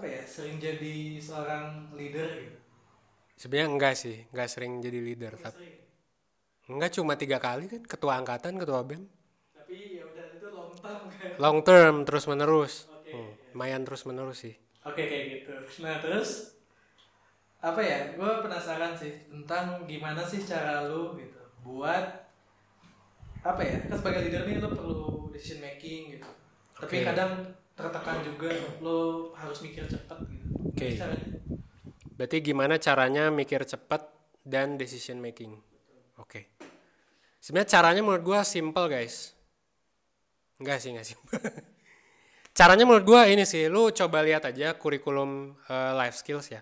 Apa ya sering jadi seorang leader gitu. Sebenarnya enggak sih, enggak sering jadi leader. Tapi Sering. enggak cuma tiga kali kan, ketua angkatan, ketua bem. Tapi ya udah itu long term kan. Long term, terus menerus. Oke. Hmm, lumayan terus menerus sih. Oke kayak gitu. Nah terus apa ya? Gue penasaran sih tentang gimana sih cara lu gitu buat apa ya? Kan sebagai leader nih lu perlu decision making gitu. Tapi Oke. kadang tertekan juga lu harus mikir cepat gitu. Oke. Caranya? Berarti gimana caranya mikir cepat dan decision making? Oke. Sebenarnya caranya menurut gua simple guys. Enggak sih, enggak simple. caranya menurut gua ini sih, lu coba lihat aja kurikulum eh, life skills ya.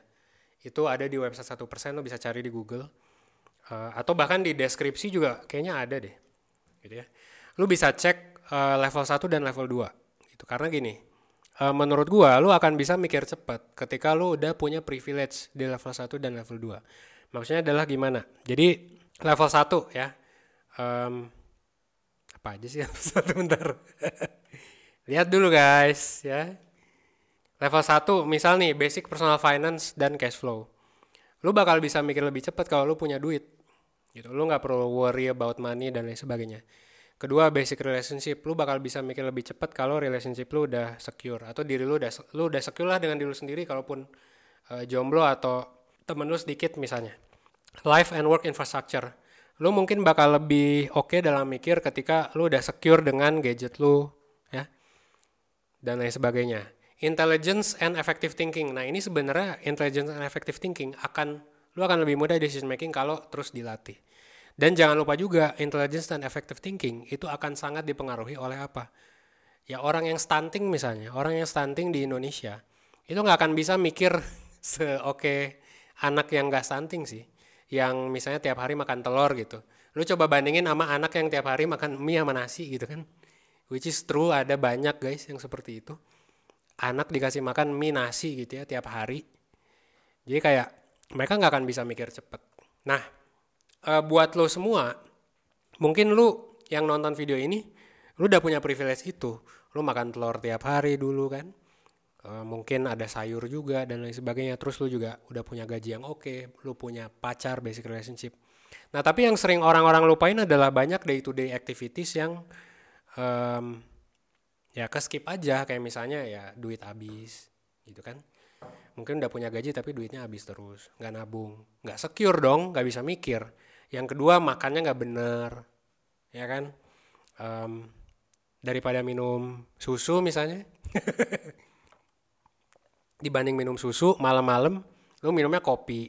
Itu ada di website 1%, lu bisa cari di Google. Eh, atau bahkan di deskripsi juga kayaknya ada deh. Gitu ya. Lu bisa cek eh, level 1 dan level 2. Gitu. Karena gini, eh, menurut gua lu akan bisa mikir cepat ketika lu udah punya privilege di level 1 dan level 2. Maksudnya adalah gimana? Jadi level 1 ya. em, apa aja sih level 1 bentar. Lihat dulu guys ya. Level 1 misal nih basic personal finance dan cash flow. Lu bakal bisa mikir lebih cepat kalau lu punya duit. Gitu. Lu nggak perlu worry about money dan lain sebagainya. Kedua basic relationship, lu bakal bisa mikir lebih cepat kalau relationship lu udah secure atau diri lu udah lu udah secure lah dengan diri lu sendiri kalaupun eh, jomblo atau temen lu sedikit misalnya. Life and work infrastructure. Lu mungkin bakal lebih oke dalam mikir ketika lu udah secure dengan gadget lu ya dan lain sebagainya. Intelligence and effective thinking. Nah, ini sebenarnya intelligence and effective thinking akan lu akan lebih mudah decision making kalau terus dilatih. Dan jangan lupa juga intelligence dan effective thinking itu akan sangat dipengaruhi oleh apa? Ya orang yang stunting misalnya, orang yang stunting di Indonesia itu nggak akan bisa mikir seoke anak yang nggak stunting sih, yang misalnya tiap hari makan telur gitu. Lu coba bandingin sama anak yang tiap hari makan mie sama nasi gitu kan? Which is true ada banyak guys yang seperti itu. Anak dikasih makan mie nasi gitu ya tiap hari. Jadi kayak mereka nggak akan bisa mikir cepet. Nah, eh, buat lo semua, mungkin lu yang nonton video ini, lu udah punya privilege itu. Lu makan telur tiap hari dulu kan. Eh, mungkin ada sayur juga dan lain sebagainya. Terus lu juga udah punya gaji yang oke, lu punya pacar, basic relationship. Nah, tapi yang sering orang-orang lupain adalah banyak day to day activities yang em, ya ke skip aja kayak misalnya ya duit habis gitu kan mungkin udah punya gaji tapi duitnya habis terus nggak nabung nggak secure dong nggak bisa mikir yang kedua makannya nggak bener ya kan? Em, daripada minum susu misalnya. Dibanding minum susu malam-malam lu minumnya kopi.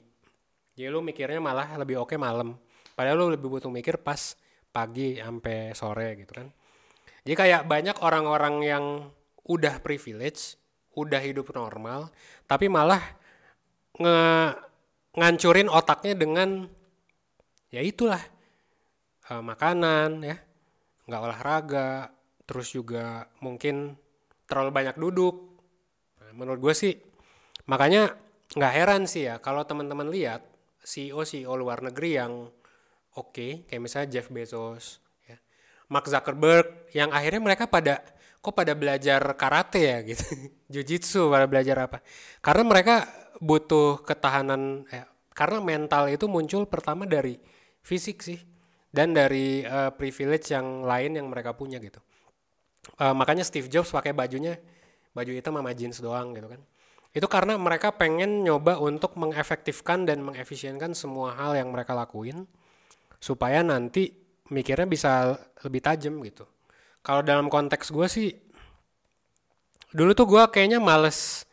Jadi lu mikirnya malah lebih oke malam. Padahal lu lebih butuh mikir pas pagi sampai sore gitu kan. Jadi kayak banyak orang-orang yang udah privilege, udah hidup normal, tapi malah nge ngancurin otaknya dengan ya itulah eh, makanan ya, nggak olahraga, terus juga mungkin terlalu banyak duduk. Nah, menurut gue sih makanya nggak heran sih ya kalau teman-teman lihat CEO CEO luar negeri yang oke kayak misalnya Jeff Bezos ya Mark Zuckerberg yang akhirnya mereka pada kok pada belajar karate ya gitu jujitsu pada belajar apa karena mereka butuh ketahanan eh, karena mental itu muncul pertama dari fisik sih. Dan dari eh, privilege yang lain yang mereka punya gitu. Eh, makanya Steve Jobs pakai bajunya baju hitam sama jeans doang gitu kan. Itu karena mereka pengen nyoba untuk mengefektifkan dan mengefisienkan semua hal yang mereka lakuin supaya nanti mikirnya bisa lebih tajam gitu. Kalau dalam konteks gue sih dulu tuh gue kayaknya males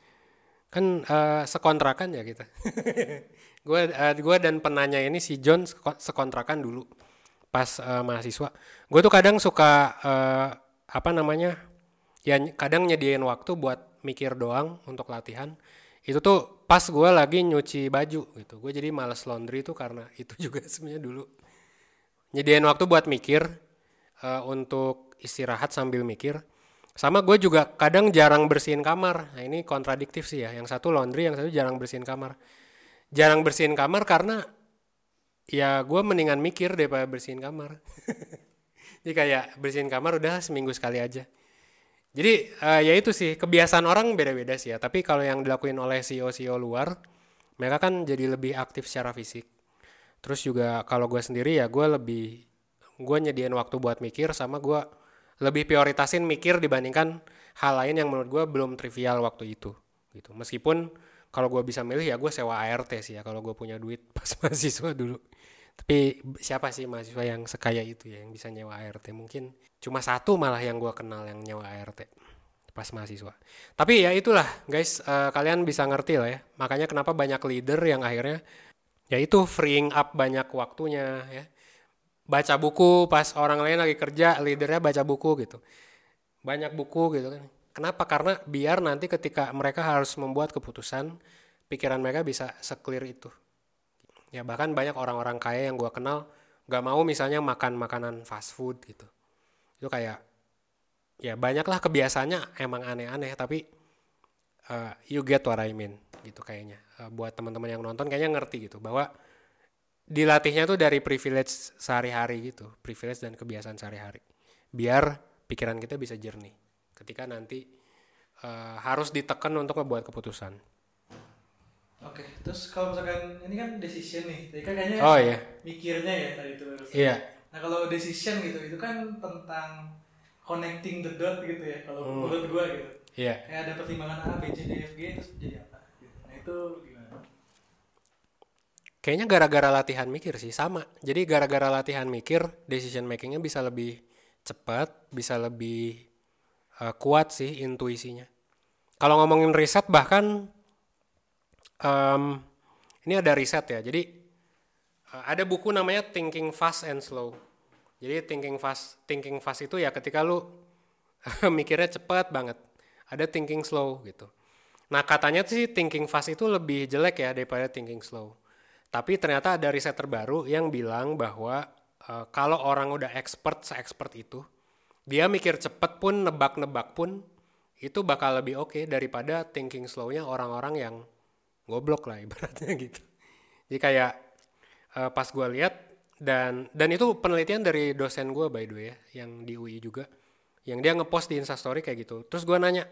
kan eh, sekontrakan ya kita. Gue gua dan penanya ini si John seko- sekontrakan dulu pas eh, mahasiswa. Gue tuh kadang suka eh, apa namanya ya kadang nyediain waktu buat mikir doang untuk latihan. Itu tuh pas gue lagi nyuci baju gitu. Gue jadi males laundry tuh karena itu juga sebenarnya dulu. Nyediain waktu buat mikir eh, untuk istirahat sambil mikir sama gue juga kadang jarang bersihin kamar. Nah ini kontradiktif sih ya. Yang satu laundry yang satu jarang bersihin kamar. Jarang bersihin kamar karena ya gue mendingan mikir daripada bersihin kamar. Jadi kayak bersihin kamar udah seminggu sekali aja. Jadi eh, ya itu sih kebiasaan orang beda-beda sih ya. Tapi kalau yang dilakuin oleh CEO CEO luar mereka kan jadi lebih aktif secara fisik. Terus juga kalau gue sendiri ya gue lebih gue nyediain waktu buat mikir sama gue lebih prioritasin mikir dibandingkan hal lain yang menurut gue belum trivial waktu itu gitu. Meskipun kalau gue bisa milih ya gue sewa ART sih ya kalau gue punya duit pas mahasiswa dulu. Tapi siapa sih mahasiswa yang sekaya itu ya yang bisa nyewa ART mungkin cuma satu malah yang gue kenal yang nyewa ART pas mahasiswa. Tapi ya itulah guys eh, kalian bisa ngerti lah ya. Makanya kenapa banyak leader yang akhirnya ya itu freeing up banyak waktunya ya baca buku pas orang lain lagi kerja leadernya baca buku gitu. Banyak buku gitu kan. Kenapa? Karena biar nanti ketika mereka harus membuat keputusan pikiran mereka bisa seclear itu. Ya bahkan banyak orang-orang kaya yang gua kenal gak mau misalnya makan makanan fast food gitu. Itu kayak ya banyaklah kebiasaannya emang aneh-aneh tapi uh, you get what I mean gitu kayaknya. Uh, buat teman-teman yang nonton kayaknya ngerti gitu bahwa dilatihnya tuh dari privilege sehari-hari gitu privilege dan kebiasaan sehari-hari biar pikiran kita bisa jernih ketika nanti uh, harus ditekan untuk membuat keputusan Oke, terus kalau misalkan ini kan decision nih, tadi kan kayaknya oh iya mikirnya ya tadi itu. iya Nah kalau decision gitu, itu kan tentang connecting the dot gitu ya, kalau Hmm. menurut gua gitu. iya Kayak ada pertimbangan A, B, C, D, F, G, terus jadi apa? Gitu. Nah itu? Kayaknya gara-gara latihan mikir sih sama. Jadi gara-gara latihan mikir, decision makingnya bisa lebih cepat, bisa lebih uh, kuat sih intuisinya. Kalau ngomongin riset bahkan em, ini ada riset ya. Jadi uh, ada buku namanya Thinking Fast and Slow. Jadi thinking fast, thinking fast itu ya ketika lu mikirnya cepat banget. Ada thinking slow gitu. Nah katanya sih thinking fast itu lebih jelek ya daripada thinking slow. Tapi ternyata ada riset terbaru yang bilang bahwa eh, kalau orang udah expert se-expert itu, dia mikir cepet pun, nebak-nebak pun, itu bakal lebih oke daripada thinking slow-nya orang-orang yang goblok lah ibaratnya gitu. Jadi kayak eh, pas gue lihat dan dan itu penelitian dari dosen gue by the way ya, yang di UI juga, yang dia ngepost di Instastory kayak gitu. Terus gue nanya,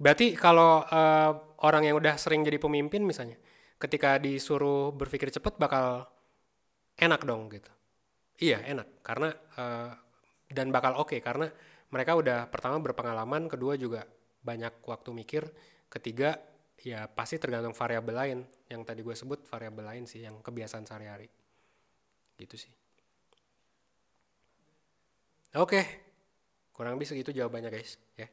berarti kalau eh, orang yang udah sering jadi pemimpin misalnya, ketika disuruh berpikir cepat bakal enak dong gitu. Iya enak karena eh, dan bakal oke karena mereka udah pertama berpengalaman, kedua juga banyak waktu mikir, ketiga ya pasti tergantung variabel lain yang tadi gue sebut variabel lain sih yang kebiasaan sehari-hari gitu sih. Oke, kurang lebih segitu jawabannya guys ya.